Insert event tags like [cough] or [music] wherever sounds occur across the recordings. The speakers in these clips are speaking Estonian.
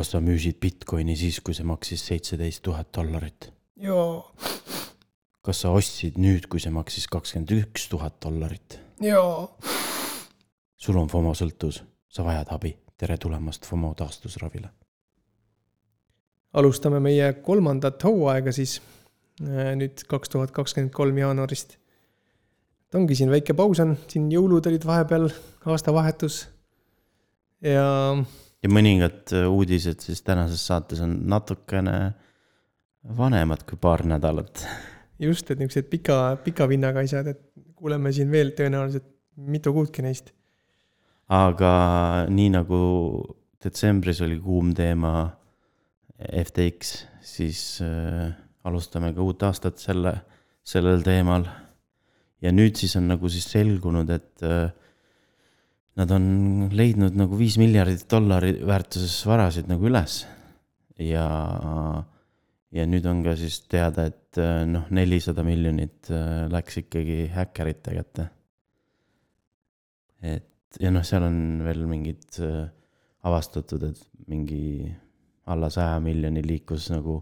kas sa müüsid Bitcoini siis, kui see maksis seitseteist tuhat dollarit? jaa, kas sa ostsid nüüd, kui see maksis kakskümmend üks tuhat dollarit? jaa. sul on FOMO sõltuvus, sa vajad abi, tere tulemast FOMO taastusravile. alustame meie kolmandat hooaega siis äh, nüüd kaks tuhat kakskümmend kolm jaanuarist. ongi siin väike paus on, siin jõulud olid vahepeal, aastavahetus ja ja mõningad äh, uudised siis tänases saates on natukene vanemad kui paar nädalat. just, et niisugused pika, pika vinnaga asjad, et kuuleme siin veel tõenäoliselt mitu kuudki neist. aga nii nagu detsembris oli kuum teema FTX, siis äh, alustame ka uut aastat selle, sellel teemal. ja nüüd siis on nagu siis selgunud, et äh, nad on leidnud nagu viis miljardit dollari väärtuses varasid nagu üles. ja, ja nüüd on ka siis teada, et äh, noh, nelisada miljonit äh, läks ikkagi häkkerite kätte. et ja noh, seal on veel mingid äh, avastatud, et mingi alla saja miljoni liikus nagu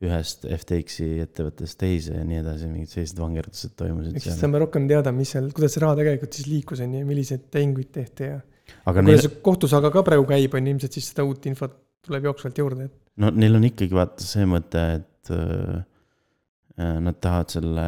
ühest FTX-i ettevõttest teise ja nii edasi, mingid sellised vangerdused toimusid. ehk siis saame rohkem teada, mis seal, kuidas see raha tegelikult siis liikus, on ju, milliseid tehinguid tehti ja. aga kuidas neil, kohtusaga ka praegu käib, on ilmselt siis seda uut infot tuleb jooksvalt juurde, et. no neil on ikkagi vaata see mõte, et äh, nad tahavad selle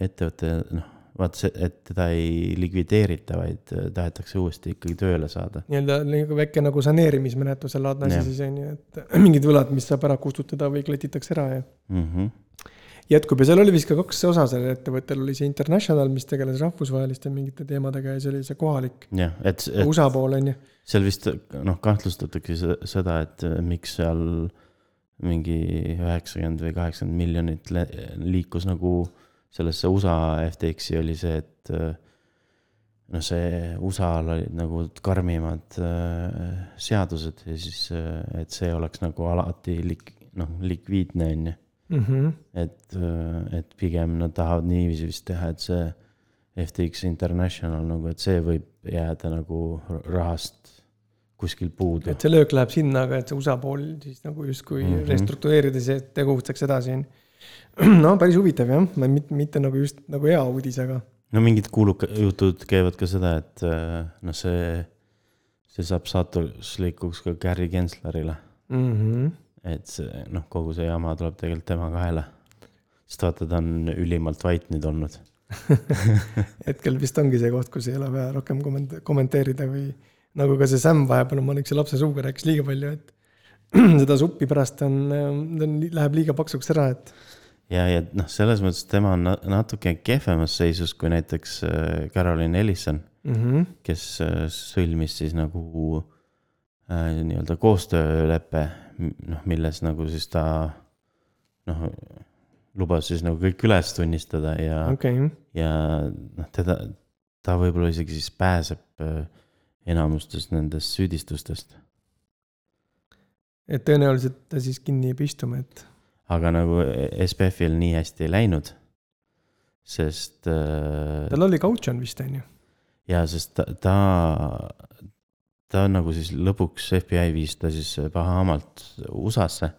ettevõtte, noh, vaata see, et teda ei likvideerita, vaid äh, tahetakse uuesti ikkagi tööle saada. nii-öelda nagu väike nagu saneerimismenetluse laadne asi siis on ju, et mingid võlad, mis saab ära kustutada või kletitakse ära ja. Mm -hmm. jätkub ja seal oli vist ka kaks osa sellel ettevõttel, oli see International, mis tegeles rahvusvaheliste mingite teemadega ja siis oli see kohalik jah, et, et USA pool on ju. seal vist noh, kahtlustatakse se- seda, et äh, miks seal mingi üheksakümmend või kaheksakümmend miljonit liikus nagu sellesse USA FTX-i oli see, et äh, noh, see USA-l olid nagu karmimad äh, seadused ja siis, äh, et see oleks nagu alati lik-, noh, likviidne on ju. Mhm. et, et pigem nad tahavad niiviisi vist teha, et see FTX International nagu, et see võib jääda nagu rahast kuskil puudu. et see löök läheb sinna, aga et see USA pool siis nagu justkui mm. -hmm. restruktureerides ja tegutseks edasi on ju. [clears throat] no päris huvitav jah, mitte, mitte nagu just nagu hea uudis, aga no mingid kuuluka jutud käivad ka seda, et noh, see, see saab saatuslikuks ka Gary Genslerile. mm. -hmm. et see noh, kogu see jama tuleb tegelikult tema kaela. sest vaata, ta on ülimalt vait nüüd olnud. [laughs] hetkel vist ongi see koht, kus ei ole vaja rohkem komment-, kommenteerida või nagu ka see Sam vahepeal oma niisuguse lapse suuga rääkis liiga palju, et [clears throat] seda suppi pärast on, läheb liiga paksuks ära, et ja, ja noh, selles mõttes tema on na- natuke kehvemas seisus kui näiteks äh, Caroline Ellison, mm -hmm. kes äh, sõlmis siis nagu äh, nii-öelda koostööleppe, noh, milles nagu siis ta noh, lubas siis nagu kõik üles tunnistada ja okay. ja noh, teda, ta võib-olla isegi siis pääseb äh, enamustest nendest süüdistustest. et tõenäoliselt ta siis kinni jääb istuma, et aga nagu SPF-il nii hästi ei läinud. sest äh, tal oli kautsjon vist, on ju. ja sest ta, ta, ta nagu siis lõpuks FBI viis ta siis pahaamalt USA-sse.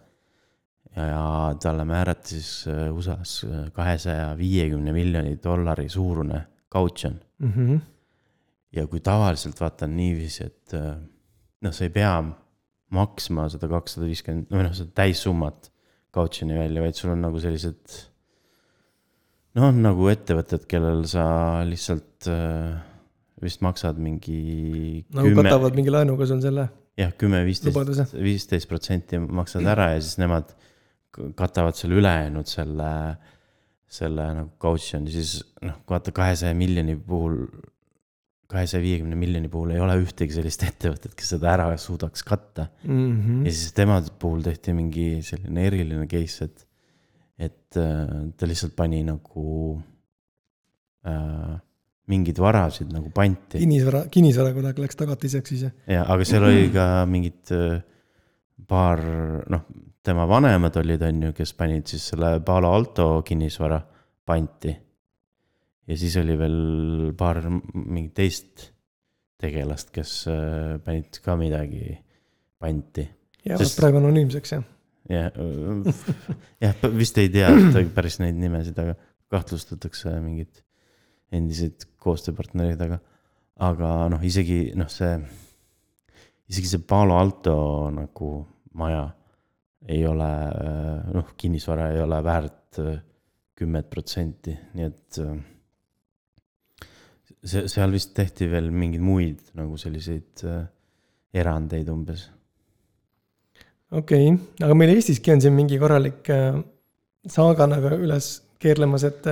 ja talle määrati siis äh, USA-s kahesaja viiekümne miljoni dollari suurune kautsjon. Mm -hmm. ja kui tavaliselt vaata on niiviisi, et äh, noh, sa ei pea maksma seda kakssada viiskümmend, või noh, seda täissummat kautsjoni välja, vaid sul on nagu sellised. noh, on nagu ettevõtted, kellel sa lihtsalt äh, vist maksad mingi. nagu katavad mingi laenuga sul selle jah, kümme, viisteist, viisteist protsenti maksad ära ja siis nemad katavad selle ülejäänud selle, selle nagu kautsjoni, siis noh, vaata kahesaja miljoni puhul, kahesaja viiekümne miljoni puhul ei ole ühtegi sellist ettevõtet, kes seda ära suudaks katta. mm. -hmm. ja siis tema puhul tehti mingi selline eriline case, et, et äh, ta lihtsalt pani nagu äh, mingeid varasid nagu panti. kinnisvara, kinnisvara kuidagi läks tagatiseks siis jah. ja, aga seal oli ka mingid äh, paar, noh, tema vanemad olid, on ju, kes panid siis selle Palo Alto kinnisvara panti. Ja siis oli veel paar mingit teist tegelast, kes äh, panid ka midagi panti. jäävad Sest- praegu anonüümseks jah. jah, jah, vist ei tea [clears throat] päris neid nimesid, aga kahtlustatakse mingid endised koostööpartnerid, aga, aga noh, isegi noh, see, isegi see Palo Alto nagu maja ei ole noh, kinnisvara ei ole väärt äh, kümmet protsenti, nii et äh, see, seal vist tehti veel mingeid muid nagu selliseid äh, erandeid umbes okei okay., aga meil Eestiski on siin mingi korralik äh, saaga nagu üles keerlemas, et.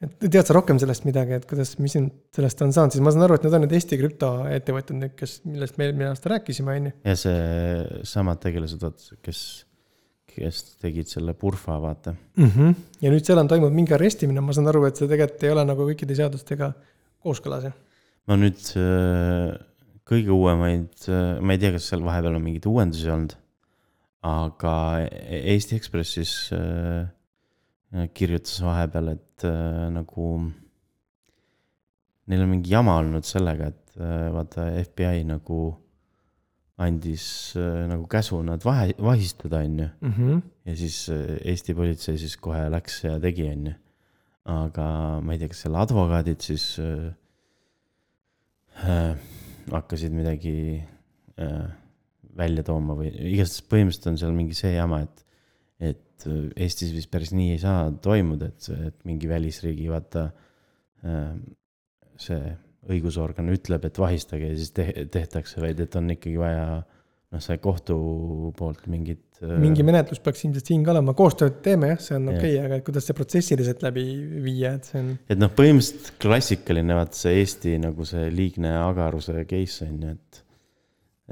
et tead sa rohkem sellest midagi, et kuidas, mis nüüd sellest on saanud, siis ma saan aru, et need on need Eesti krüptoettevõtted nüüd, kes, millest me eelmine aasta rääkisime, on ju. ja see samad tegelased, vaata, kes, kes tegid selle Purfa, vaata. ja nüüd seal on toimunud mingi arestimine, ma saan aru, et see tegelikult ei ole nagu kõikide seadustega kooskõlas, jah. ma nüüd äh, kõige uuemaid, ma ei tea, kas seal vahepeal on mingeid uuendusi olnud, aga E- Eesti Ekspressis äh, kirjutas vahepeal, et äh, nagu neil on mingi jama olnud sellega, et äh, vaata FBI nagu andis äh, nagu käsu nad vahe, vahistada, on ju. ja siis äh, Eesti politsei siis kohe läks ja tegi, on ju. Aga ma ei tea, kas seal advokaadid siis äh, äh, hakkasid midagi äh, välja tooma või igastahes põhimõtteliselt on seal mingi see jama, et, et äh, Eestis vist päris nii ei saa toimuda, et, et mingi välisriigi vaata äh, see õigusorgan ütleb, et vahistage ja siis te, tehtakse, vaid et on ikkagi vaja noh, see kohtu poolt mingit. äh, mingi menetlus peaks ilmselt siin ka olema, koostööd teeme jah, see on okei okay,, aga et kuidas see protsessiliselt läbi viia, et see on. et noh, põhimõtteliselt klassikaline vaata see Eesti nagu see liigne agaruse case on ju, et,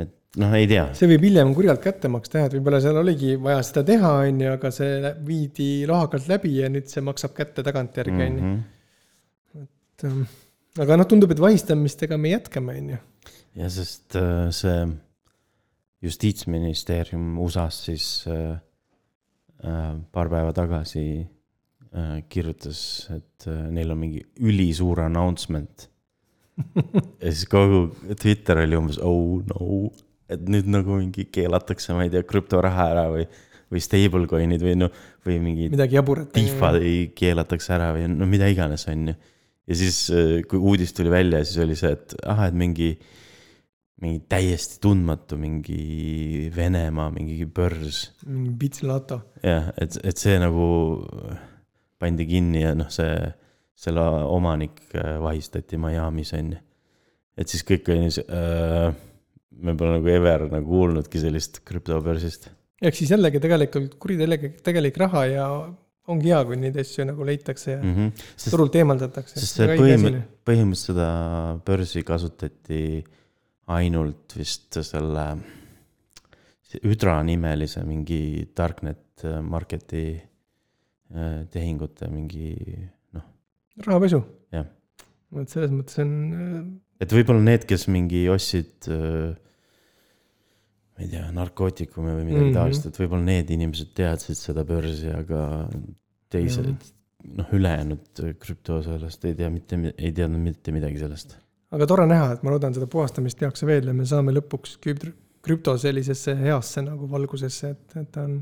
et noh, ei tea. see võib hiljem kurjalt kätte maksta jah, et võib-olla seal oligi vaja seda teha, on ju, aga see viidi lohakalt läbi ja nüüd see maksab kätte tagantjärgi, on ju. Mhm. et ähm, aga noh, tundub, et vahistamistega me jätkame, on ju. ja sest äh, see justiitsministeerium USA-s siis äh, äh, paar päeva tagasi äh, kirjutas, et äh, neil on mingi ülisuur announcement. [laughs] ja siis kogu Twitter oli umbes oh no, et nüüd nagu mingi keelatakse, ma ei tea, krüptoraha ära või, või stablecoin'id või noh, või mingid midagi jaburat. Tifa-i keelatakse ära või no mida iganes, on ju. ja siis, kui uudis tuli välja, siis oli see, et ah, et mingi, mingi täiesti tundmatu mingi Venemaa mingi börs. mingi Bitslato. jah, et, et see nagu pandi kinni ja noh, see, selle omanik äh, vahistati Miami's on ju. et siis kõik oli nii äh,, me pole nagu ever nagu kuulnudki sellist krüptobörsist. ehk siis jällegi tegelikult kuritegelik, tegelik raha ja ongi hea, kui neid asju nagu leitakse ja mm. Mm -hmm. sest turult eemaldatakse. sest see põhimõ-, põhimõtteliselt seda börsi kasutati ainult vist selle Hydra nimelise mingi Darknet Marketi äh, tehingute mingi noh, rahapesu. jah. et selles mõttes on, et võib-olla need, kes mingi ostsid äh, ma ei tea, narkootikume või midagi mm. -hmm. taolist, et võib-olla need inimesed teadsid seda börsi, aga teised noh, ülejäänud krüpto sellest ei tea mitte, ei teadnud mitte midagi sellest aga tore näha, et ma loodan, seda puhastamist tehakse veel ja me saame lõpuks krüpt- krüpto sellisesse heasse nagu valgusesse, et, et ta on.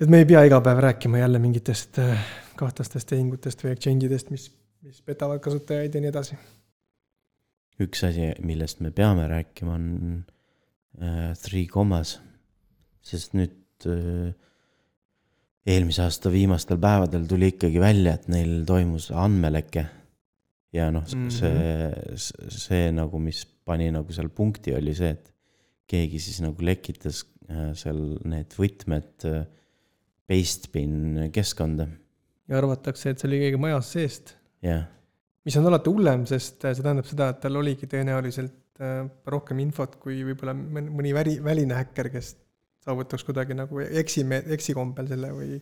et me ei pea iga päev rääkima jälle mingitest äh, kahtlastest tehingutest või exchange idest, mis, mis petavad kasutajaid ja nii edasi. üks asi, millest me peame rääkima, on äh, Three Commas, sest nüüd äh, eelmise aasta viimastel päevadel tuli ikkagi välja, et neil toimus andmeleke. Ja noh, see, see nagu, mis pani nagu seal punkti, oli see, et keegi siis nagu lekitas äh, seal need võtmed äh, Pastebin keskkonda, ja arvatakse, et see oli keegi majas seest, jah. Mis on alati hullem, sest äh, see tähendab seda, et tal oligi tõenäoliselt rohkem infot kui võib-olla mõni väli, väline häkker, kes saavutaks kuidagi nagu eksime, eksikombel selle või.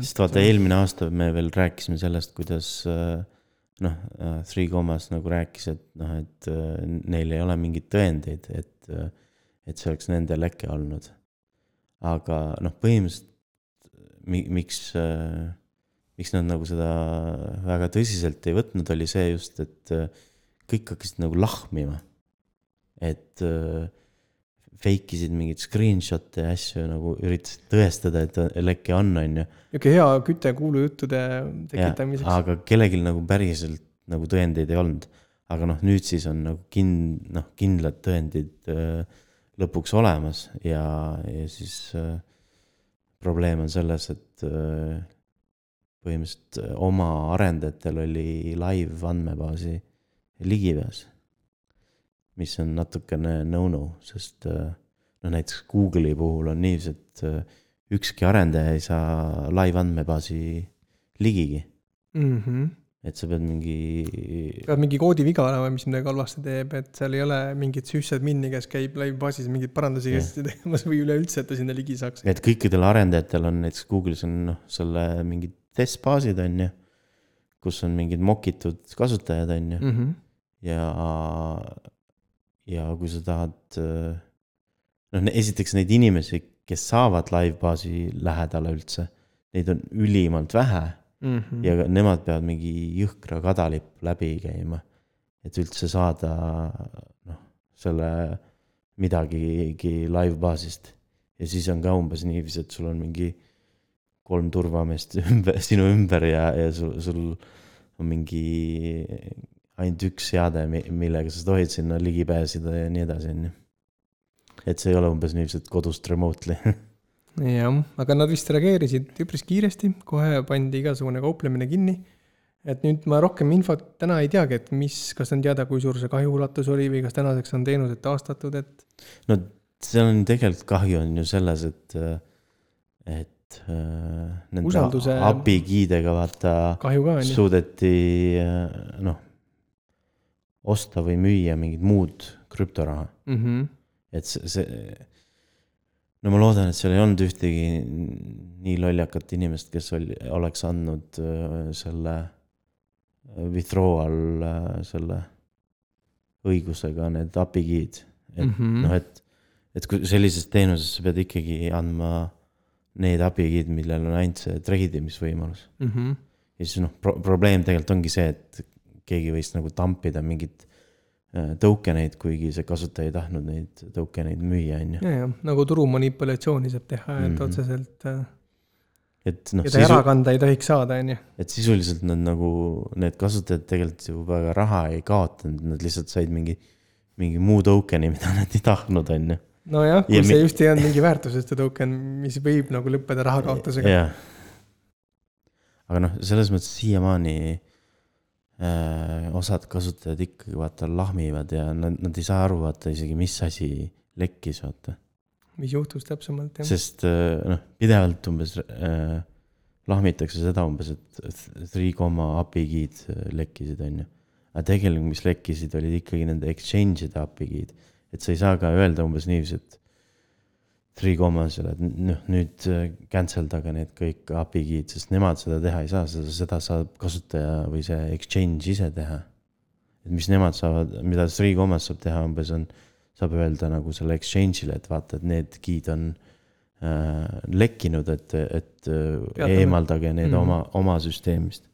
sest vaata, eelmine aasta me veel rääkisime sellest, kuidas äh, noh, Three Commas nagu rääkis, et noh, et äh, neil ei ole mingeid tõendeid, et, et see oleks nende leke olnud. aga noh, põhimõtteliselt mi-, miks, miks nad nagu seda väga tõsiselt ei võtnud, oli see just, et äh, kõik hakkasid nagu lahmima. et äh, fake isid mingeid screenshot'e ja asju nagu üritasid tõestada, et leke on, on ju. niisugune hea küte kuulujuttude tekitamiseks. aga kellelgi nagu päriselt nagu tõendeid ei olnud. aga noh, nüüd siis on nagu kin-, noh, kindlad tõendid äh, lõpuks olemas ja, ja siis äh, probleem on selles, et äh, põhimõtteliselt oma arendajatel oli live andmebaasi ligipääs mis on natukene no-no, sest noh, näiteks Google'i puhul on niiviisi, et äh, ükski arendaja ei saa live andmebaasi ligigi mm. -hmm. et sa pead mingi. peab mingi koodiviga olema, mis midagi halvasti teeb, et seal ei ole mingit syssadmin'i, kes käib live baasis mingeid parandusi käsitsi tegemas või üleüldse, et ta sinna ligi saaks. et kõikidel arendajatel on näiteks Google'is on noh, selle mingid testbaasid on ju, kus on mingid mokitud kasutajad on ju mm. -hmm. ja ja kui sa tahad, äh, noh, esiteks neid inimesi, kes saavad live-baasi lähedale üldse, neid on ülimalt vähe mm. -hmm. ja nemad peavad mingi jõhkra kadalipp läbi käima, et üldse saada, noh, selle midagigi live-baasist. ja siis on ka umbes niiviisi, et sul on mingi kolm turvameest [laughs] ümber, sinu ümber ja, ja sul, sul on mingi ainult üks seade, millega sa tohid sinna ligi pääseda ja nii edasi, on ju. et see ei ole umbes niiviisi, et kodust remotely [laughs] jah, aga nad vist reageerisid üpris kiiresti, kohe pandi igasugune kauplemine kinni. et nüüd ma rohkem infot täna ei teagi, et mis, kas on teada, kui suur see kahju ulatus oli või kas tänaseks on teenused taastatud, et. no seal on tegelikult kahju on ju selles, et, et äh, nende Usalduse... API giidega vaata. suudeti äh, noh osta või müüa mingit muud krüptoraha mm. -hmm. et see, see, no ma loodan, et seal ei olnud ühtegi nii lollakat inimest, kes oli, oleks andnud äh, selle äh, withdrawal äh, selle õigusega need API key'd. et mm -hmm. noh, et, et kui sellises teenuses sa pead ikkagi andma need API key'd, millel on ainult see trade imisvõimalus mm. -hmm. ja siis noh pro, probleem tegelikult ongi see, et keegi võis nagu tampida mingit äh, token eid, kuigi see kasutaja ei tahtnud neid token eid müüa, on ju. ja, ja nagu turu manipulatsiooni saab teha, et mm -hmm. otseselt. Äh, et noh. ja ta sisu... ära kanda ei tohiks saada, on ju. et sisuliselt nad nagu, need kasutajad tegelikult ju väga raha ei kaotanud, nad lihtsalt said mingi, mingi muu token'i, mida [laughs] nad ei tahtnud, on ju. nojah, kui ja see mi... just ei olnud mingi väärtuseste token, mis võib nagu lõppeda raha kaotusega. aga noh, selles mõttes siiamaani osad kasutajad ikkagi vaata lahmivad ja nad, nad ei saa aru vaata isegi, mis asi lekkis, vaata. mis juhtus täpsemalt, jah. sest äh, noh, pidevalt umbes äh, lahmitakse seda umbes, et three koma API key'd äh, lekkisid, on ju. aga tegelikult, mis lekkisid, olid ikkagi nende exchange'ide API key'd. et sa ei saa ka öelda umbes niiviisi, et three commas'ile, et noh, nüüd äh, cancel tage need kõik API-gid, sest nemad seda teha ei saa, seda, seda saab kasutaja või see exchange ise teha. et mis nemad saavad, mida three commas saab teha umbes on, saab öelda nagu selle exchange'ile, et vaata, et need key'd on äh, lekkinud, et, et äh, Peatame. eemaldage need mm -hmm. oma, oma süsteemist.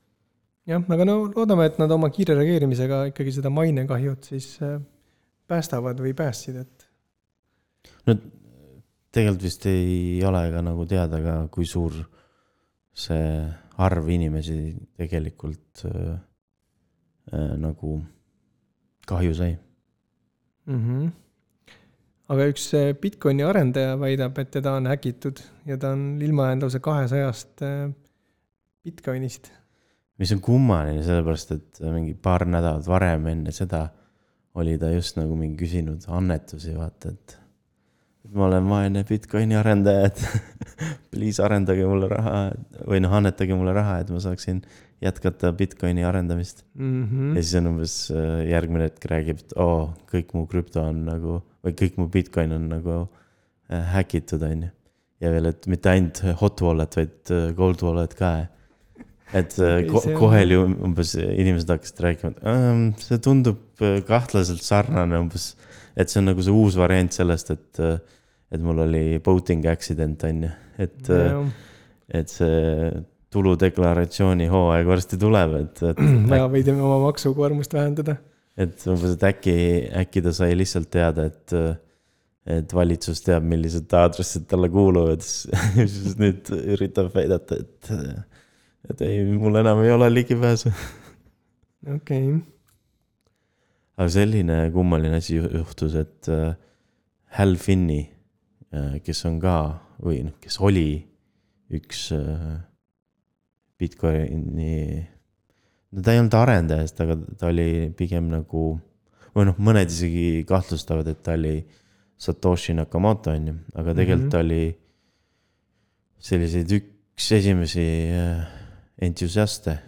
jah, aga no loodame, et nad oma kiire reageerimisega ikkagi seda mainekahjut siis äh, päästavad või päästsid, et. no tegelikult vist ei ole ka nagu teada ka, kui suur see arv inimesi tegelikult äh, äh, nagu kahju sai mm. -hmm. aga üks äh, Bitcoini arendaja väidab, et teda on häkitud ja ta on ilma endale kahesajast äh, Bitcoinist. mis on kummaline, sellepärast et mingi paar nädalat varem enne seda oli ta just nagu mingi küsinud annetusi, vaata, et ma olen vaene Bitcoini arendaja, et [laughs] please arendage mulle raha või noh, annetage mulle raha, et ma saaksin jätkata Bitcoini arendamist mm. -hmm. ja siis on umbes äh, järgmine hetk räägib, et oo oh,, kõik mu krüpto on nagu või kõik mu Bitcoin on nagu äh, häkitud, on ju. ja veel, et mitte ainult hot wallet, vaid äh, cold wallet ka. et ko kohe oli umbes inimesed hakkasid rääkima, et see tundub kahtlaselt sarnane umbes, et see on nagu see uus variant sellest, et et mul oli boating accident, on ju, et, et see tuludeklaratsiooni hooaeg varsti tuleb, et, et. [clears throat] ja võime oma maksukoormust vähendada. et umbes, et äkki, äkki ta sai lihtsalt teada, et, et valitsus teab, millised aadressid talle kuuluvad, [laughs] siis nüüd üritab väidata, et, et ei, mul enam ei ole ligipääsu. okei okay. Aga selline kummaline asi juhtus, et äh, Hal Finney, kes on ka või noh, kes oli üks Bitcoini, no ta ei olnud arendajast, aga ta oli pigem nagu, või noh, mõned isegi kahtlustavad, et ta oli Satoshi Nakamoto, on ju, aga tegelikult mm -hmm. ta oli selliseid üks esimesi äh, entusiaste,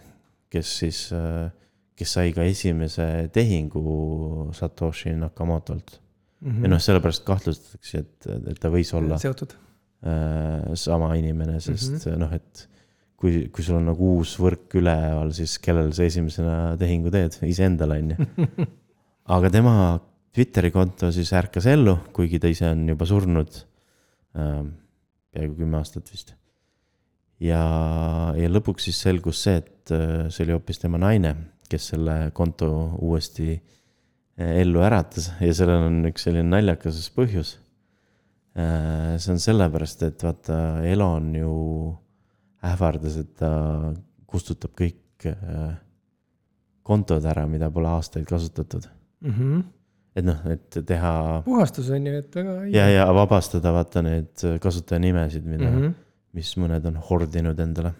kes siis, äh, kes sai ka esimese tehingu Satoshi Nakamotolt mm. -hmm. ja noh, sellepärast kahtlustatakse, et, et ta võis olla seotud äh, sama inimene, sest mm -hmm. noh, et kui, kui sul on nagu uus võrk üleval, siis kellele sa esimesena tehingu teed, iseendale on ju. [laughs] aga tema Twitteri konto siis ärkas ellu, kuigi ta ise on juba surnud äh,. peaaegu kümme aastat vist. ja, ja lõpuks siis selgus see, et äh, see oli hoopis tema naine, kes selle konto uuesti äh, ellu äratas ja sellel on üks selline naljakas põhjus äh,. see on sellepärast, et vaata, Elon ju ähvardas, et ta kustutab kõik äh, kontod ära, mida pole aastaid kasutatud mm. -hmm et noh, et teha. puhastus on ju, et väga. ja, ja vabastada vaata need kasutajanimesid, mida mm, -hmm. mis mõned on hordinud endale.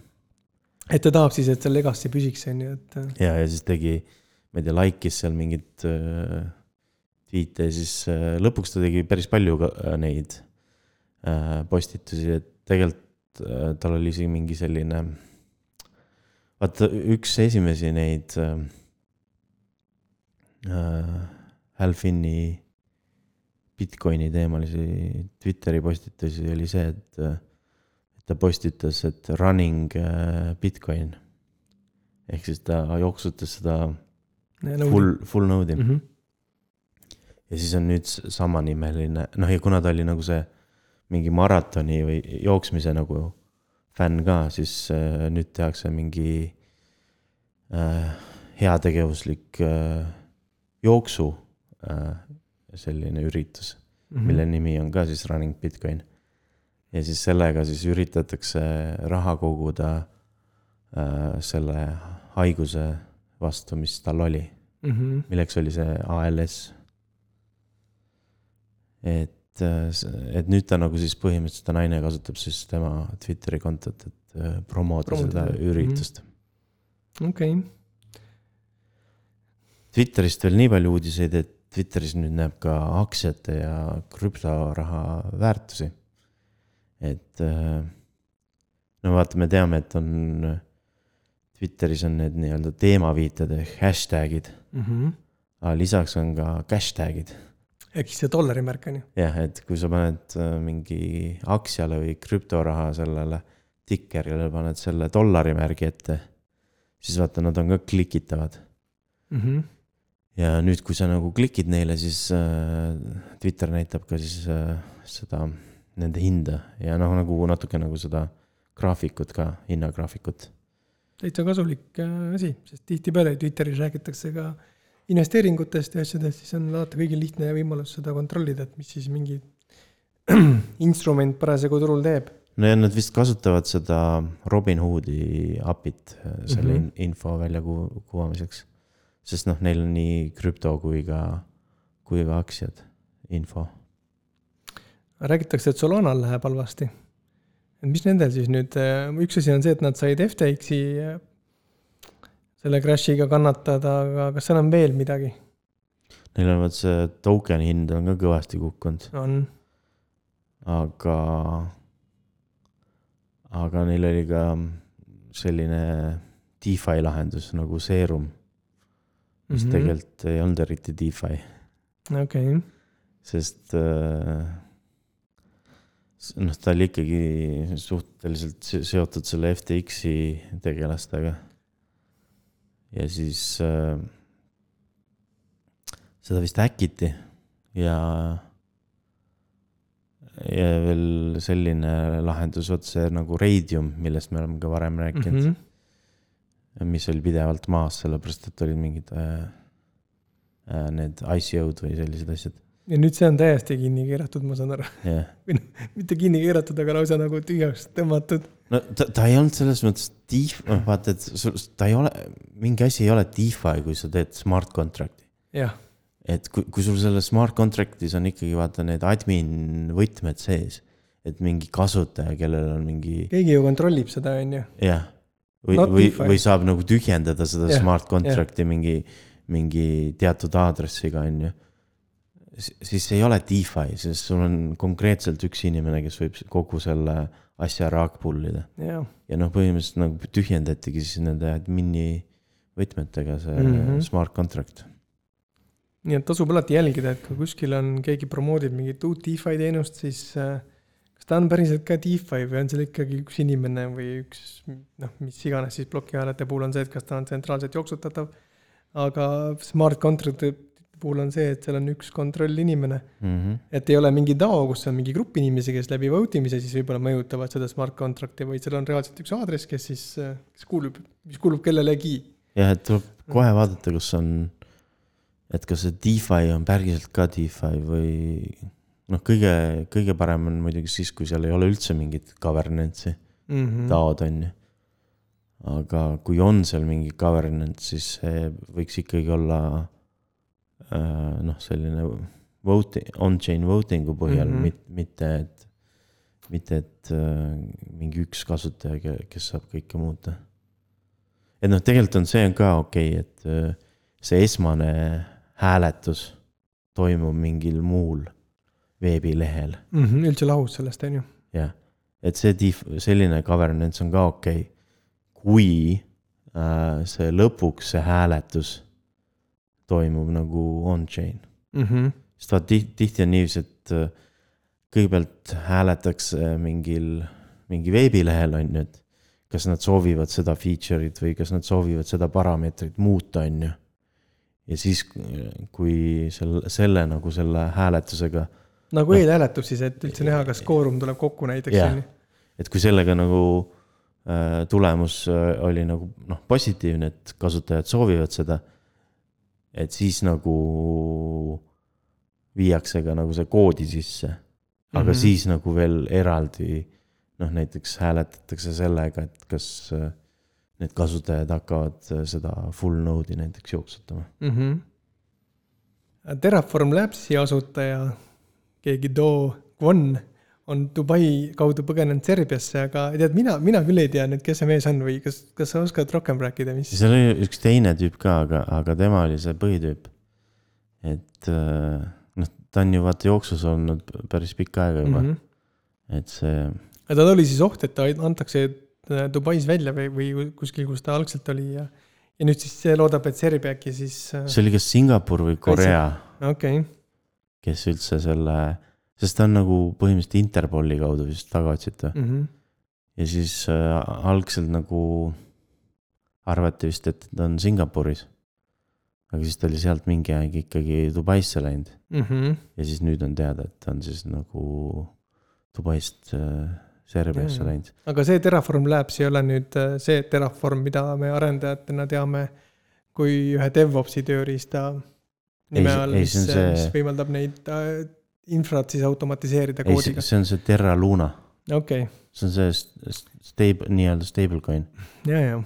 Et ta tahab siis, et see legacy püsiks, on ju, et. ja, ja siis tegi, ma ei tea, like'is seal mingeid äh, tweet'e ja siis äh, lõpuks ta tegi päris palju ka, äh, neid äh, postitusi, et tegelikult äh, tal oli isegi mingi selline. vaata, üks esimesi neid äh, äh Hal Finni Bitcoini teemalisi Twitteri postitusi oli see, et, et ta postitas, et running äh, Bitcoin. ehk siis ta jooksutas seda no, full, full node'i mm. -hmm. ja siis on nüüd samanimeline, noh ja kuna ta oli nagu see mingi maratoni või jooksmise nagu fänn ka, siis äh, nüüd tehakse mingi äh, heategevuslik äh, jooksu Äh, selline üritus mm, -hmm. mille nimi on ka siis Running Bitcoin. Ja siis sellega siis üritatakse raha koguda äh, selle haiguse vastu, mis tal oli mm. -hmm. milleks oli see ALS. et, äh, et nüüd ta nagu siis põhimõtteliselt, ta naine kasutab siis tema Twitteri kontot, et promoda seda üritust. okei okay. Twitterist veel nii palju uudiseid, et Twitteris nüüd näeb ka aktsiate ja krüptoraha väärtusi. Et äh, no vaata, me teame, et on, Twitteris on need nii-öelda teemaviited ehk hashtag'id mm. -hmm. aga lisaks on ka hashtag'id. ehk siis see dollari märk on ju. jah, et kui sa paned äh, mingi aktsiale või krüptoraha sellele tikerile paned selle dollari märgi ette, siis vaata, nad on ka klikitavad mm. -hmm ja nüüd, kui sa nagu klikid neile, siis äh, Twitter näitab ka siis äh, seda, nende hinda ja noh, nagu natuke nagu seda graafikut ka, hinnagraafikut. täitsa kasulik äh, asi, sest tihtipeale Twitteris räägitakse ka investeeringutest ja asjadest, siis on vaata kõigil lihtne võimalus seda kontrollida, et mis siis mingi [clears throat] instrument parasjagu turul teeb. no ja nad vist kasutavad seda Robinhoodi API-t äh, selle mm -hmm. info välja kuvamiseks sest noh, neil on nii krüpto kui ka, kui ka aktsiad, info. Räägitakse, et Solanal läheb halvasti. et mis nendel siis nüüd, äh, üks asi on see, et nad said FTX-i äh, selle crash'iga kannatada, aga kas seal on veel midagi? Neil on vot see token'i hind on ka kõvasti kukkunud. on. aga, aga neil oli ka selline DeFi lahendus nagu Serum mis mm -hmm. tegelikult ei olnud eriti DeFi. okei okay.. sest äh, noh, ta oli ikkagi suhteliselt seotud selle FTX-i tegelastega. ja siis äh, seda vist häkiti ja, ja veel selline lahendus, vot see nagu Radium, millest me oleme ka varem rääkinud mm. -hmm mis oli pidevalt maas, sellepärast et olid mingid äh, äh, need ICO-d või sellised asjad ja nüüd see on täiesti kinni keeratud, ma saan aru. jah. [laughs] või noh, mitte kinni keeratud, aga lausa nagu tühjaks tõmmatud. no ta, ta ei olnud selles mõttes def-, noh vaata, et sul, ta ei ole, mingi asi ei ole DeFi, kui sa teed smart contract'i. jah, et kui, kui sul selles smart contract'is on ikkagi vaata need admin võtmed sees, et mingi kasutaja, kellel on mingi keegi ju kontrollib seda, on ju. jah, või või, või saab nagu tühjendada seda yeah, smart contract'i yeah. mingi, mingi teatud aadressiga, on ju. Siis ei ole DeFi, sest sul on konkreetselt üks inimene, kes võib kogu selle asja rug pull ida. jah, ja noh, põhimõtteliselt nagu tühjendatigi siis nende admini võtmetega see mm. -hmm. smart contract. nii et tasub alati jälgida, et kui kuskil on, keegi promoodib mingit uut DeFi teenust, siis äh, kas ta on päriselt ka DeFi või on seal ikkagi üks inimene või üks noh, mis iganes siis plokihäälete puhul on see, et kas ta on tsentraalselt jooksutatav. aga smart contract'i puhul on see, et seal on üks kontrollinimene, Mm -hmm. et ei ole mingi DAO, kus on mingi grupp inimesi, kes läbi vote imise siis võib-olla mõjutavad seda smart contract'i, vaid seal on reaalselt üks aadress, kes siis, kes kuulub, mis kuulub kellelegi. jah, et tuleb kohe vaadata, kas on, et kas see DeFi on päriselt ka DeFi või noh, kõige, kõige parem on muidugi siis, kui seal ei ole üldse mingit governance'i, Mhm. DAO-d on ju. aga kui on seal mingi governance, siis see võiks ikkagi olla äh, noh, selline vote, on-chain voting'u põhjal mm. -hmm. mitte, mitte et, mitte et äh, mingi üks kasutaja, kes saab kõike muuta. et noh, tegelikult on see on ka okei okay,, et äh, see esmane hääletus toimub mingil muul veebilehel Mhm, üldse lahus sellest, on ju. jah, et see dif-, selline governance on ka okei okay.. kui äh, see lõpuks see hääletus toimub nagu on-chain, Mhm. sest vaat tihti, tihti on niiviisi, et äh, kõigepealt hääletakse mingil, mingi veebilehel on ju, et kas nad soovivad seda feature'it või kas nad soovivad seda parameetrit muuta, on ju. ja siis, kui selle, selle nagu selle hääletusega nagu Noh. eelhääletus siis, et üldse näha, kas kvoorum tuleb kokku näiteks, Jah. et kui sellega nagu äh, tulemus äh, oli nagu noh, positiivne, et kasutajad soovivad seda. Et siis nagu viiakse ka nagu see koodi sisse, aga mm. -hmm. siis nagu veel eraldi noh, näiteks hääletatakse sellega, et kas äh, need kasutajad hakkavad äh, seda full node'i näiteks jooksutama. mm. -hmm. Terraform Labsi asutaja, keegi Do Kwon on Dubai kaudu põgenenud Serbiasse, aga tead, mina, mina küll ei tea nüüd, kes see mees on või kas, kas sa oskad rohkem rääkida, mis? seal oli üks teine tüüp ka, aga, aga tema oli see põhitüüp. et äh, noh, ta on ju vaata jooksus olnud päris pikka aega juba mm, -hmm. et see ja tal oli siis oht, et ta antakse äh, Dubais välja või, või kuskil, kus ta algselt oli ja, ja nüüd siis see loodab, et Serbia äkki siis, see oli kas Singapur või Korea, okei okay., kes üldse selle, sest ta on nagu põhimõtteliselt Interpoli kaudu vist taga otsitud mm. -hmm. ja siis äh, algselt nagu arvati vist, et ta on Singapuris. aga siis ta oli sealt mingi aeg ikkagi Dubaisse läinud Mm -hmm. ja siis nüüd on teada, et ta on siis nagu Dubaist äh, Serbiasse läinud. aga see Terraform Labs ei ole nüüd äh, see Terraform, mida me arendajatena teame kui ühe DevOpsi tööriista nime all, mis, see- mis võimaldab neid äh, infrat siis automatiseerida koodiga. see on see Terra Luna, okei, see on see st- st- stable, nii-öelda stablecoin, ja, ja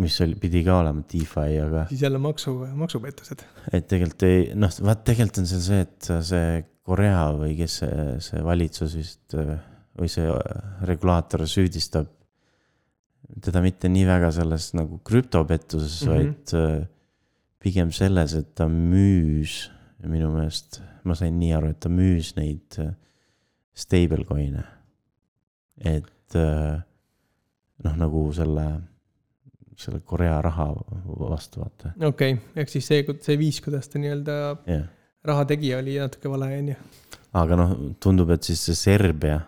mis oli, pidi ka olema DeFi, aga siis jälle maksu, maksupettused. et tegelikult ei, noh, vaat tegelikult on seal see, et see Korea või kes see, see valitsus vist või see äh, regulaator süüdistab teda mitte nii väga selles nagu krüptopettuses mm. -hmm. vaid äh, pigem selles, et ta müüs minu meelest, ma sain nii aru, et ta müüs neid äh, stablecoin'e. et äh, noh, nagu selle, selle Korea raha vastu vaata, okei okay., ehk siis see, see viis, kuidas ta nii-öelda jah raha tegi, oli natuke vale, on ju. aga noh, tundub, et siis see Serbia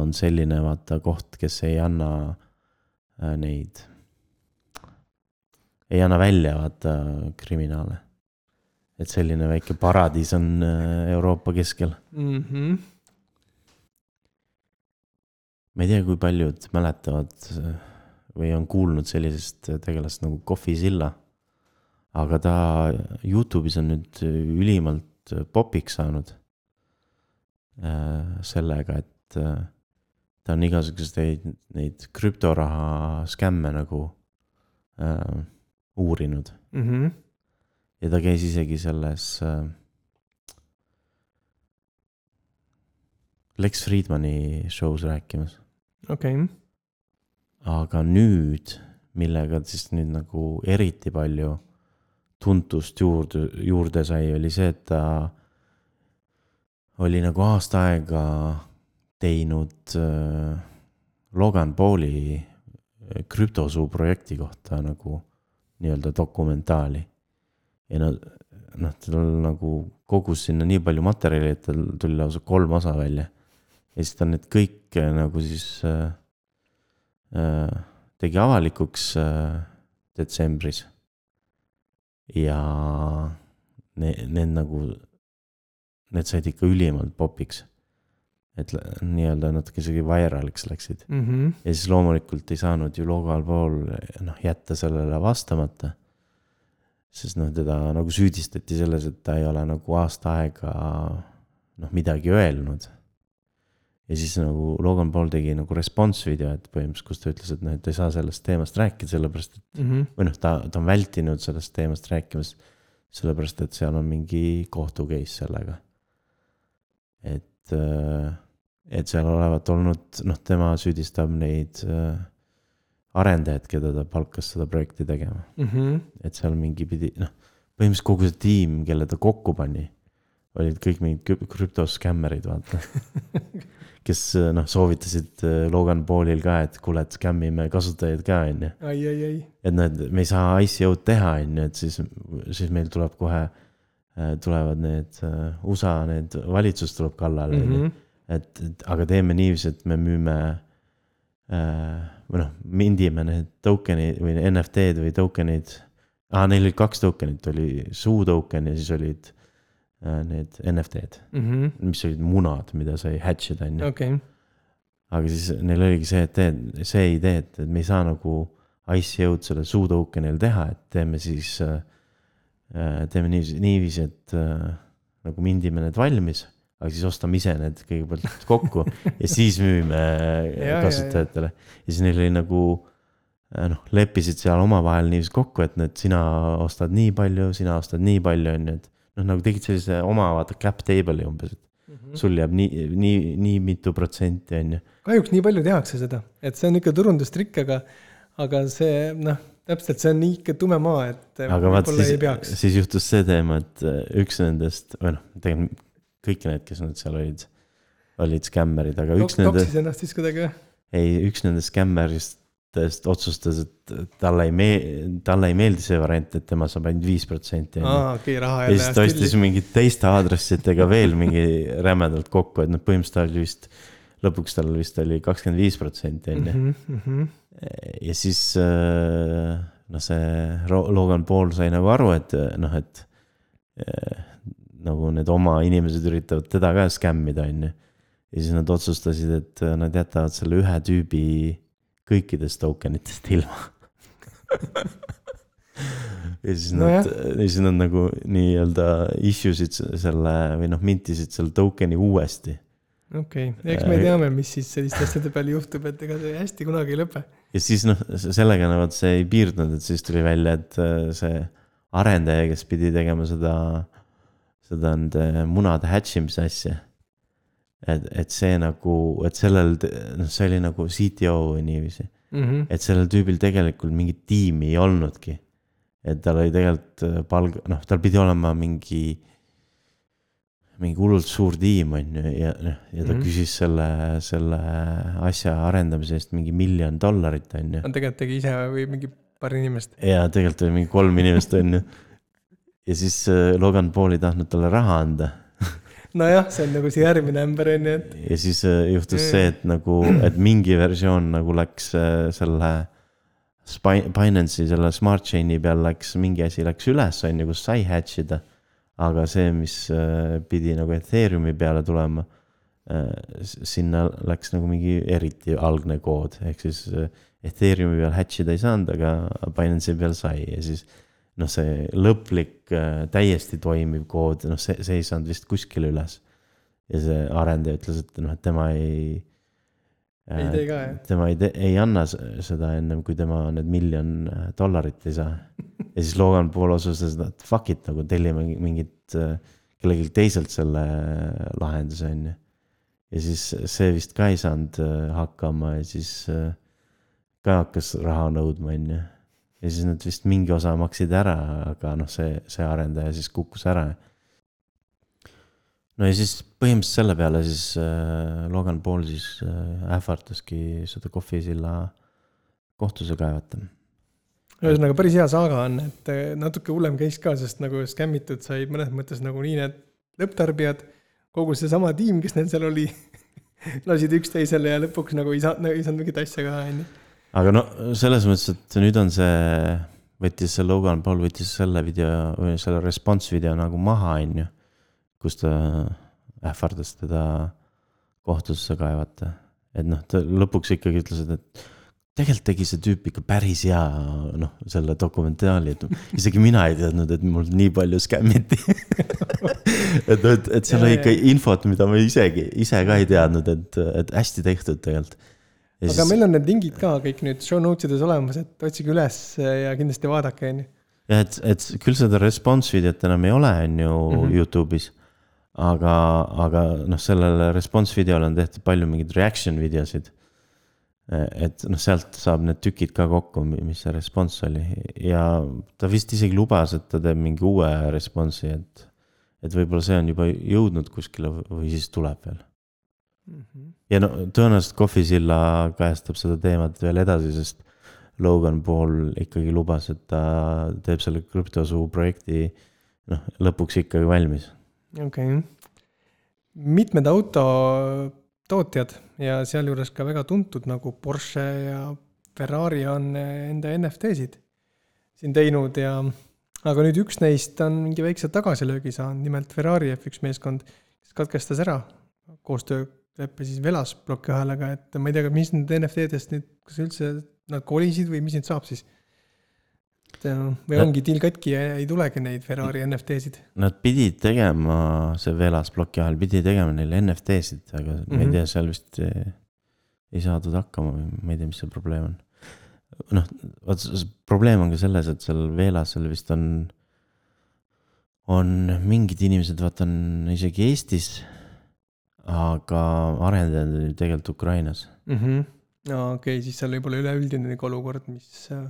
on selline vaata koht, kes ei anna äh, neid, ei anna välja vaata kriminaale. Et selline väike paradiis on äh, Euroopa keskel. Mm -hmm. ma ei tea, kui paljud mäletavad äh, või on kuulnud sellisest tegelast nagu Kohvi Silla. aga ta Youtube'is on nüüd ülimalt popiks saanud äh, sellega, et äh, ta on igasuguseid neid krüptoraha skämme nagu äh, uurinud mm. -hmm. Ja ta käis isegi selles äh, Lex Friedmani show's rääkimas. okei okay.. aga nüüd, millega siis nüüd nagu eriti palju tuntust juurde, juurde sai, oli see, et ta oli nagu aasta aega teinud äh, Logan Pauli äh, krüptosuu projekti kohta nagu nii-öelda dokumentaali. Ja no, noh, tal nagu kogus sinna nii palju materjali, et tal tuli lausa kolm osa välja. ja siis ta need kõik äh, nagu siis äh, äh, tegi avalikuks äh, detsembris. ja need, need nagu, need said ikka ülimalt popiks et nii-öelda natuke isegi vairaliks läksid mm. -hmm. ja siis loomulikult ei saanud ju Logan Paul noh jätta sellele vastamata. Sest noh, teda nagu süüdistati selles, et ta ei ole nagu aasta aega noh, midagi öelnud. ja siis nagu Logan Paul tegi nagu response video, et põhimõtteliselt, kus ta ütles, et noh, et ei saa sellest teemast rääkida, sellepärast et mm. -hmm. või noh, ta, ta on vältinud sellest teemast rääkimast. sellepärast, et seal on mingi kohtu case sellega. et et seal olevat olnud, noh, tema süüdistab neid äh, arendajaid, keda ta palkas seda projekti tegema mm. -hmm. et seal mingi pidi, noh, põhimõtteliselt kogu see tiim, kelle ta kokku pani, olid kõik mingid krüptoskämmerid, vaata [laughs] kes noh, soovitasid äh, Logan Paulil ka, et kuule, et skämmime kasutajaid ka, on ju. ai, ai, ai. et noh, et me ei saa ICO-d teha, on ju, et siis, siis meil tuleb kohe, tulevad need USA, need valitsus tuleb kallale, on ju Mhm. et, et aga teeme niiviisi, et me müüme äh, või noh, mindime need token'id või NFT-d või token'id ah,. Neil olid kaks token'it, oli suu token ja siis olid äh, need NFT-d, mm -hmm. mis olid munad, mida sai hatch ida, on ju. okei, aga siis neil oligi see, et teed, see idee, et, et me ei saa nagu ICO-d selle suu token'il teha, et teeme siis äh,, teeme niiviisi, niiviisi, et äh, nagu mindime need valmis aga siis ostame ise need kõigepealt kokku ja siis müüme [laughs] ja, kasutajatele. ja siis neil oli nagu noh, leppisid seal omavahel niiviisi kokku, et need sina ostad nii palju, sina ostad nii palju, on ju, et noh, nagu tegid sellise oma vaata cap table'i umbes, et mm -hmm. sul jääb nii, nii, nii mitu protsenti, on ju. kahjuks nii palju tehakse seda, et see on ikka turundustrikk, aga, aga see noh, täpselt, see on ikka tume maa, et aga vaat siis, peaks. siis juhtus see teema, et üks nendest või noh, tegelikult kõik need, kes nüüd seal olid, olid skämmerid, aga üks Tok, nende, toksis ennast siis kuidagi või? ei, üks nendest skämmeritest otsustas, et talle ei mee-, talle ei meeldi see variant, et tema saab ainult viis protsenti. aa, okei, raha ja jälle siis ta ostis mingit teiste aadressidega veel mingi [laughs] rämedalt kokku, et noh, põhimõtteliselt tal vist, lõpuks tal vist oli kakskümmend viis protsenti, on ju. mm. -hmm. ja siis noh, see Logan Paul sai nagu aru, et noh, et nagu need oma inimesed üritavad teda ka skämmida, on ju. ja siis nad otsustasid, et nad jätavad selle ühe tüübi kõikidest token itest ilma [laughs] ja siis No nad no, ja siis nad nagu nii-öelda issue sid selle või noh, mintisid selle token'i uuesti. okei okay., eks me teame, mis siis selliste asjade peal juhtub, et ega see hästi kunagi ei lõpe. ja siis noh, sellega no vot see ei piirdunud, et siis tuli välja, et äh, see arendaja, kes pidi tegema seda, seda nende munade hatch imise asja. et, et see nagu, et sellel, noh, see oli nagu CTO või niiviisi, mm. -hmm. et sellel tüübil tegelikult mingit tiimi ei olnudki. et tal oli tegelikult äh, palg, noh, tal pidi olema mingi, mingi hullult suur tiim, on ju, ja noh, ja ta mm. -hmm. küsis selle, selle asja arendamise eest mingi miljon dollarit, on ju ta tegelikult tegi ise või mingi paar inimest. ja tegelikult oli mingi kolm inimest, on ju. [laughs] ja siis äh, Logan Paul ei tahtnud talle raha anda. [laughs] nojah, see on nagu see järgmine ämber on ju, et ja siis äh, juhtus see, et nagu, et mingi versioon nagu läks äh, selle Binance'i selle smart chain'i peal läks, mingi asi läks üles, on ju, kus sai hatch ida. aga see, mis pidi nagu Ethereumi peale tulema, sinna läks nagu mingi eriti algne kood, ehk siis Ethereumi peal hatch ida ei saanud, aga Binance'i peal sai ja siis noh, see lõplik äh, täiesti toimiv kood, noh, see, see ei saanud vist kuskile üles. ja see arendaja ütles, et noh, et tema ei. Ei tee ka, jah? tema ei tee, ei anna seda ennem, kui tema need miljon äh, dollarit ei saa. [laughs] ja siis Logan Paul otsustas, et fuck it nagu tellime mingit äh, kellelgi teiselt selle lahenduse, on ju. ja siis see vist ka ei saanud äh, hakkama ja siis äh, ka hakkas raha nõudma, on ju. Ja siis nad vist mingi osa maksid ära, aga noh, see, see arendaja siis kukkus ära. no ja siis põhimõtteliselt selle peale siis äh, Logan Paul siis äh, ähvardaski seda kohvisilla kohtusse kaevata. ühesõnaga päris hea saaga on, et eh, natuke hullem case ka, sest nagu skämmitud said mõnes mõttes nagu nii need lõpptarbijad, kogu seesama tiim, kes neil seal oli, [laughs] lasid üksteisele ja lõpuks nagu ei saanud, ei saanud mingit asja ka, onju. Aga no selles mõttes, et nüüd on see, võttis see Logan Paul võttis selle video või selle response video nagu maha, on ju. kus ta ähvardas teda kohtusse kaevata. et noh, ta lõpuks ikkagi ütles, et, tegelikult tegi see tüüp ikka päris hea, noh, selle dokumentaali, et isegi mina ei teadnud, et mul nii palju skämmiti. [laughs] et et, et seal oli ikka infot, mida ma isegi, ise ka ei teadnud, et, et hästi tehtud tegelikult. Aga meil on need lingid ka kõik nüüd show notes ides olemas, et otsige üles ja kindlasti vaadake, onju. jah, et, et küll seda response videot enam ei ole, on ju mm. -hmm. Youtube'is. aga, aga noh, sellele response videole on tehtud palju mingeid reaction videosid. et noh, sealt saab need tükid ka kokku, mis see response oli ja ta vist isegi lubas, et ta teeb mingi uue response'i, et. et võib-olla see on juba jõudnud kuskile või siis tuleb veel. Ja no tõenäoliselt kohvisilla kajastab seda teemat veel edasi, sest Logan Paul ikkagi lubas, et ta teeb selle krüptosuu projekti noh, lõpuks ikkagi valmis. okei okay.. mitmed autotootjad ja sealjuures ka väga tuntud nagu Porsche ja Ferrari on enda NFT-sid siin teinud ja aga nüüd üks neist on mingi väikse tagasilöögi saanud, nimelt Ferrari F1 meeskond, kes katkestas ära koostööleppe siis Velas plokiahelaga, et ma ei tea, mis nüüd NFT-dest nüüd, kas üldse nad kolisid või mis nüüd saab siis? et äh, või ongi deal katki ja ei tulegi neid Ferrari NFT-sid? Nad pidid tegema, see Velas ploki ajal pidi tegema neile NFT-sid, aga mm -hmm. ma ei Mhm. tea, seal vist eh, ei saadud hakkama või ma ei tea, mis see probleem on. noh, vot probleem on ka selles, et seal Velasel vist on, on mingid inimesed, vaata on isegi Eestis, aga arendajad ju tegelikult Ukrainas. mhmh, no okei okay,, siis seal võib olla üleüldine nagu olukord, mis äh,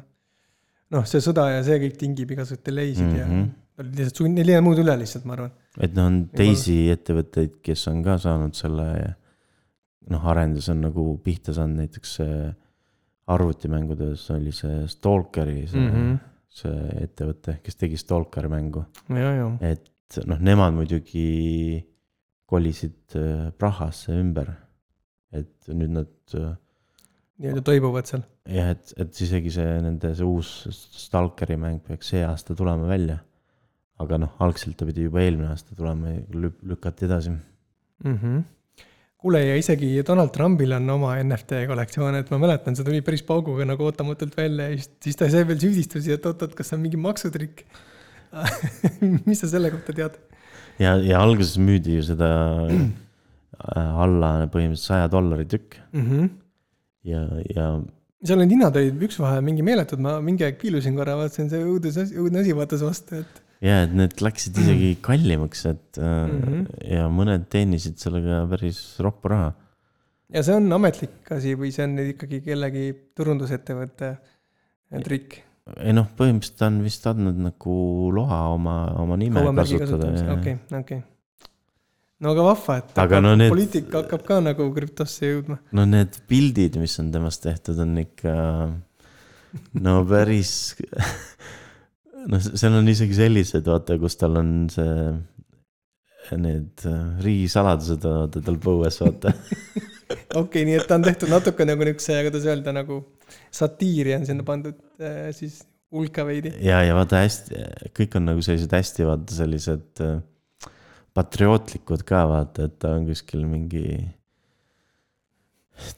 noh, see sõda ja see kõik tingib igasuguseid delay'sid mm -hmm. Mhm. ja lihtsalt sun-, neil ei jää muud üle lihtsalt, ma arvan. et noh, on teisi ettevõtteid, kes on ka saanud selle noh, arendus on nagu pihta saanud, näiteks see arvutimängudes oli see Stalkeri see mm, Mhm. -hmm. see ettevõte, kes tegi Stalkeri mängu, et noh, nemad muidugi kolisid äh, Prahasse ümber. et nüüd nad äh, nii-öelda toibuvad seal. jah, et, et isegi see nende see uus Stalkeri mäng peaks see aasta tulema välja. aga noh, algselt ta pidi juba eelmine aasta tulema ja lük- lükati edasi mm. -hmm. kuule, ja isegi Donald Trumpil on oma NFT kollektsioon, et ma mäletan, see tuli päris pauguga nagu ootamatult välja ja siis, siis ta sai veel süüdistusi, et oot-oot, kas see on mingi maksutrikk. [laughs] mis sa selle kohta tead? ja, ja alguses müüdi ju seda äh, alla põhimõtteliselt saja dollari tükk mm. -hmm. ja, ja seal need hinnad olid üksvahel mingi meeletud, ma mingi aeg piilusin korra, vaatasin see õudus asi, õudne asi vaatas vastu, et ja, et need läksid isegi kallimaks, et mm Mhm. -hmm. ja mõned teenisid sellega päris roppu raha. ja see on ametlik asi või see on ikkagi kellegi turundusettevõtte trikk? Ei noh, põhimõtteliselt ta on vist andnud nagu loa oma, oma nime kasutada okei, okei. no aga vahva, et Aga hakkab, no need- poliitika hakkab ka nagu krüptosse jõudma. no need pildid, mis on temast tehtud, on ikka no päris, noh, seal on isegi sellised, vaata, kus tal on see, need äh, riigisaladused on vaata tal põues, vaata. [laughs] okei okay,, nii et ta on tehtud natuke nagu niukse, kuidas öelda, nagu satiiri on sinna pandud äh, siis hulka veidi. ja, ja vaata hästi, kõik on nagu sellised hästi vaata sellised äh, patriootlikud ka vaata, et ta on kuskil mingi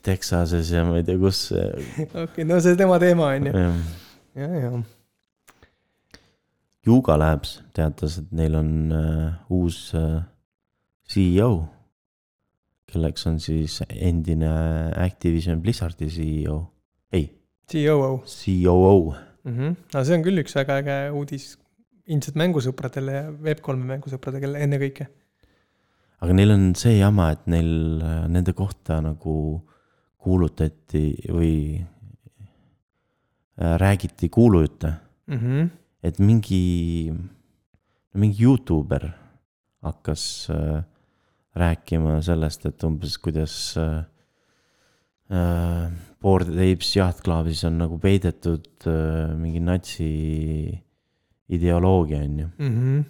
Texases ja ma ei tea, kus. okei okay,, no see tema teema on ju. ja, ja. Yuga Labs teatas, et neil on äh, uus äh, CEO, kelleks on siis endine Activision Blizzardi CEO, ei, COO COO. mm. -hmm. no see on küll üks väga äge uudis ilmselt mängusõpradele ja Web3 mängusõpradele ennekõike. aga neil on see jama, et neil, nende kohta nagu kuulutati või äh, räägiti kuulujutte, Mm -hmm. et mingi, mingi Youtuber hakkas äh, rääkima sellest, et umbes kuidas äh, äh, Bored Apes Clubis on nagu peidetud äh, mingi natsi ideoloogia, on ju. Mm -hmm.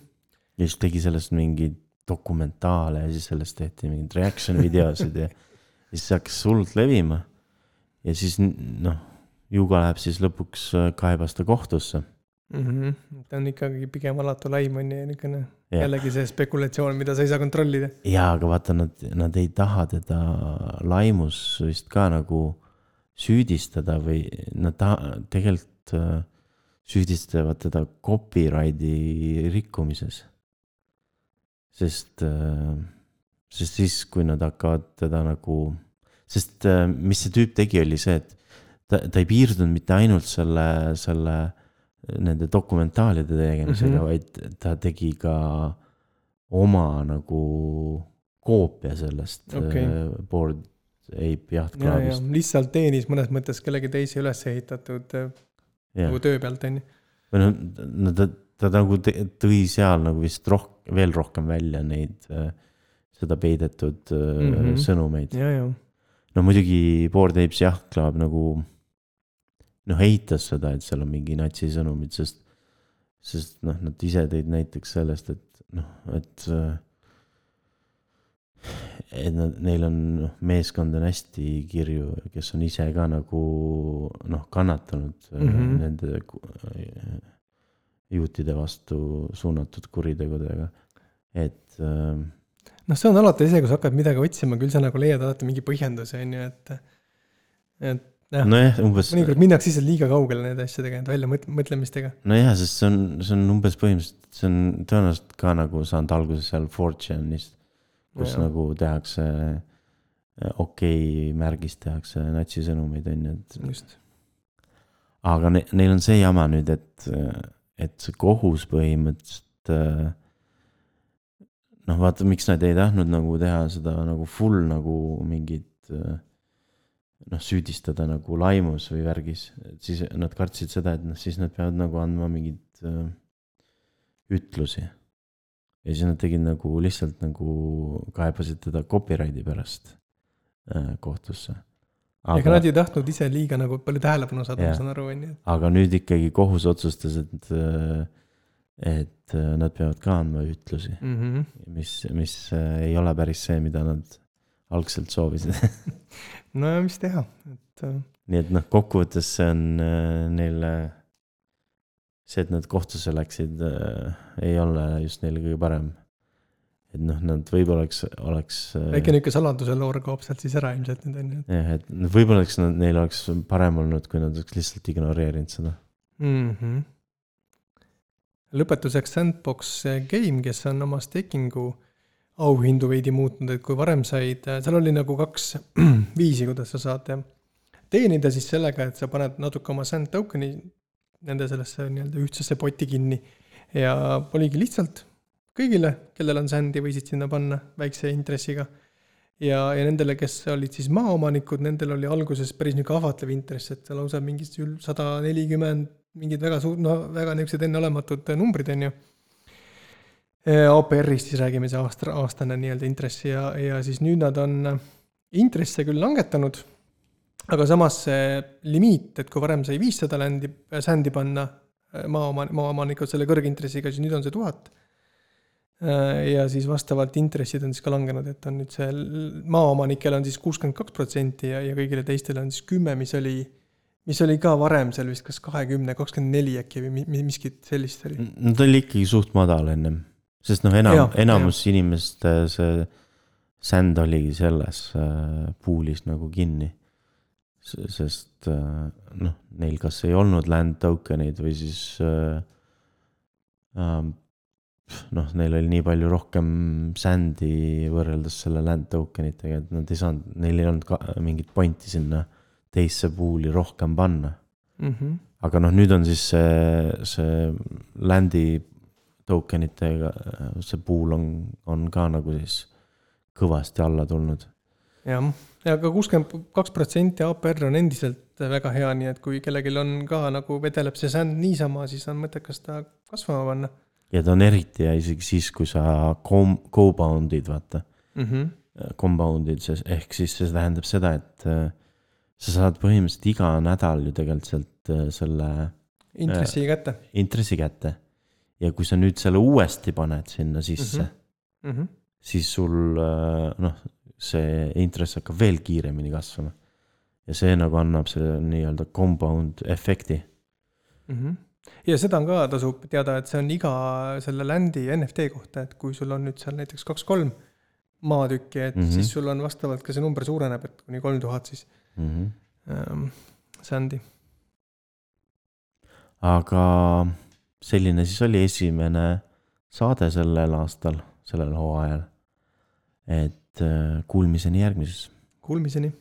ja siis tegi sellest mingeid dokumentaale ja siis sellest tehti mingeid reaction videosid ja ja [laughs] siis hakkas hullult levima. ja siis noh, Juga läheb siis lõpuks äh, kaebas ta kohtusse. Mm -hmm. ta on ikkagi pigem alatu laim on ju, niisugune Jah. jällegi see spekulatsioon, mida sa ei saa kontrollida. jaa, aga vaata, nad, nad ei taha teda laimus vist ka nagu süüdistada või nad taha, tegelikult äh, süüdistavad teda copyrighti rikkumises. sest, sest siis, kui nad hakkavad teda nagu, sest äh, mis see tüüp tegi, oli see, et ta, ta ei piirdunud mitte ainult selle, selle nende dokumentaalide tegemisega mm. -hmm. vaid ta tegi ka oma nagu koopia sellest okay. Bored Ape Yacht ja, ja Clubist. lihtsalt teenis mõnes mõttes kellegi teise üles ehitatud äh, nagu töö pealt on ju. või noh, no ta, ta nagu tõi seal nagu vist roh-, veel rohkem välja neid, seda peidetud mm. -hmm. sõnumeid. ja, ja. no muidugi Bored Apes Club nagu noh, eitas seda, et seal on mingi natsisõnumid, sest, sest noh, nad ise tõid näiteks sellest, et noh, et äh, et nad, neil on noh, meeskond on hästi kirju, kes on ise ka nagu noh, kannatanud mm. -hmm. nende ku- juutide vastu suunatud kuritegudega, et äh, noh, see on alati see, kui sa hakkad midagi otsima, küll sa nagu leiad alati mingi põhjenduse on ju, et, et jah, nojah, umbes mõnikord minnakse lihtsalt liiga kaugele nende asjadega, nende välja mõt-, mõtlemistega. nojah, sest see on, see on umbes põhimõtteliselt, see on tõenäoliselt ka nagu saanud alguse seal Fortune'ist, kus ja. nagu tehakse okei okay, märgist tehakse natsisõnumeid on ju, et just. aga ne, neil on see jama nüüd, et, et see kohus põhimõtteliselt äh, noh, vaata, miks nad ei tahtnud nagu teha seda nagu full nagu mingit äh, noh, süüdistada nagu laimus või värgis, et siis nad kartsid seda, et noh, siis nad peavad nagu andma mingeid äh, ütlusi. Ja siis nad tegid nagu lihtsalt nagu kaebasid teda copyrighti pärast äh, kohtusse. ega nad ei tahtnud ise liiga nagu palju tähelepanu saada, ma saan aru, on ju. aga nüüd ikkagi kohus otsustas, et, et nad peavad ka andma ütlusi, Mhm. mis, mis äh, ei ole päris see, mida nad algselt soovisid. [laughs] no ja mis teha, et äh, nii et noh, kokkuvõttes see on äh, neile, see, et nad kohtusse läksid, ei ole just neile kõige parem. et noh, nad võib-olla oleks, oleks. väike niisugune saladuse loor kaob sealt siis ära ilmselt nüüd on ju jah, et võib-olla oleks, neil oleks parem olnud, kui nad oleks lihtsalt ignoreerinud seda. mm. -hmm. lõpetuseks Sandbox Game, kes on oma stakingu auhindu veidi muutnud, et kui varem said, seal oli nagu kaks [clears throat] viisi, kuidas sa saad teenida siis sellega, et sa paned natuke oma sand token'i nende sellesse nii-öelda ühtsesse potti kinni ja oligi lihtsalt kõigile, kellel on sand'i, võisid sinna panna väikse intressiga. ja, ja nendele, kes olid siis maaomanikud, nendel oli alguses päris niisugune ahvatlev intress, et lausa mingi sada nelikümmend, mingid väga suur, no väga niisugused enneolematud numbrid, on ju. APR-ist siis räägime see aasta, aastane nii-öelda intress ja, ja siis nüüd nad on intresse küll langetanud, aga samas see limiit, et kui varem sai viissada ländi, sändi panna maaoma-, maaomanikud selle kõrgintressiga, siis nüüd on see tuhat. ja siis vastavalt intressid on siis ka langenud, et on nüüd see maaomanikel on siis kuuskümmend kaks protsenti ja, ja kõigile teistele on siis kümme, mis oli, mis oli ka varem seal vist kas kahekümne, kakskümmend neli äkki või mi- mi- miskit sellist oli. no ta oli ikkagi suht madal ennem, sest noh, enam enamus inimeste see sänd oligi selles äh, puulis nagu kinni. Sest äh, noh, neil kas ei olnud land token eid või siis äh, noh, neil oli nii palju rohkem sand'i võrreldes selle land token itega, et nad ei saanud, neil ei olnud ka mingit pointi sinna teisse pool'i rohkem panna mm. -hmm. aga noh, nüüd on siis see, see land'i token itega, see pool on, on ka nagu siis kõvasti alla tulnud. Jah, ja aga kuuskümmend kaks protsenti APR on endiselt väga hea, nii et kui kellelgi on ka nagu vedeleb see sand niisama, siis on mõttekas ta kasvama panna ja ta on eriti hea isegi siis, kui sa com-, co-bound'id, vaata mm. -hmm. Compound'id, ehk siis see tähendab seda, et äh, sa saad põhimõtteliselt iga nädal ju tegelikult sealt äh, selle. intressi kätte. intressi kätte. ja kui sa nüüd selle uuesti paned sinna sisse mm, -hmm. Mm -hmm. siis sul noh, see intress hakkab veel kiiremini kasvama. ja see nagu annab selle nii-öelda compound efekti mm. -hmm ja seda on ka, tasub teada, et see on iga selle land'i NFT kohta, et kui sul on nüüd seal näiteks kaks-kolm maatükki, et mm -hmm. siis sul on vastavalt ka see number suureneb, et kuni kolm tuhat siis mm -hmm. ähm, sand'i. aga selline siis oli esimene saade sellel aastal, sellel hooajal. et äh, kuulmiseni järgmises. Kuulmiseni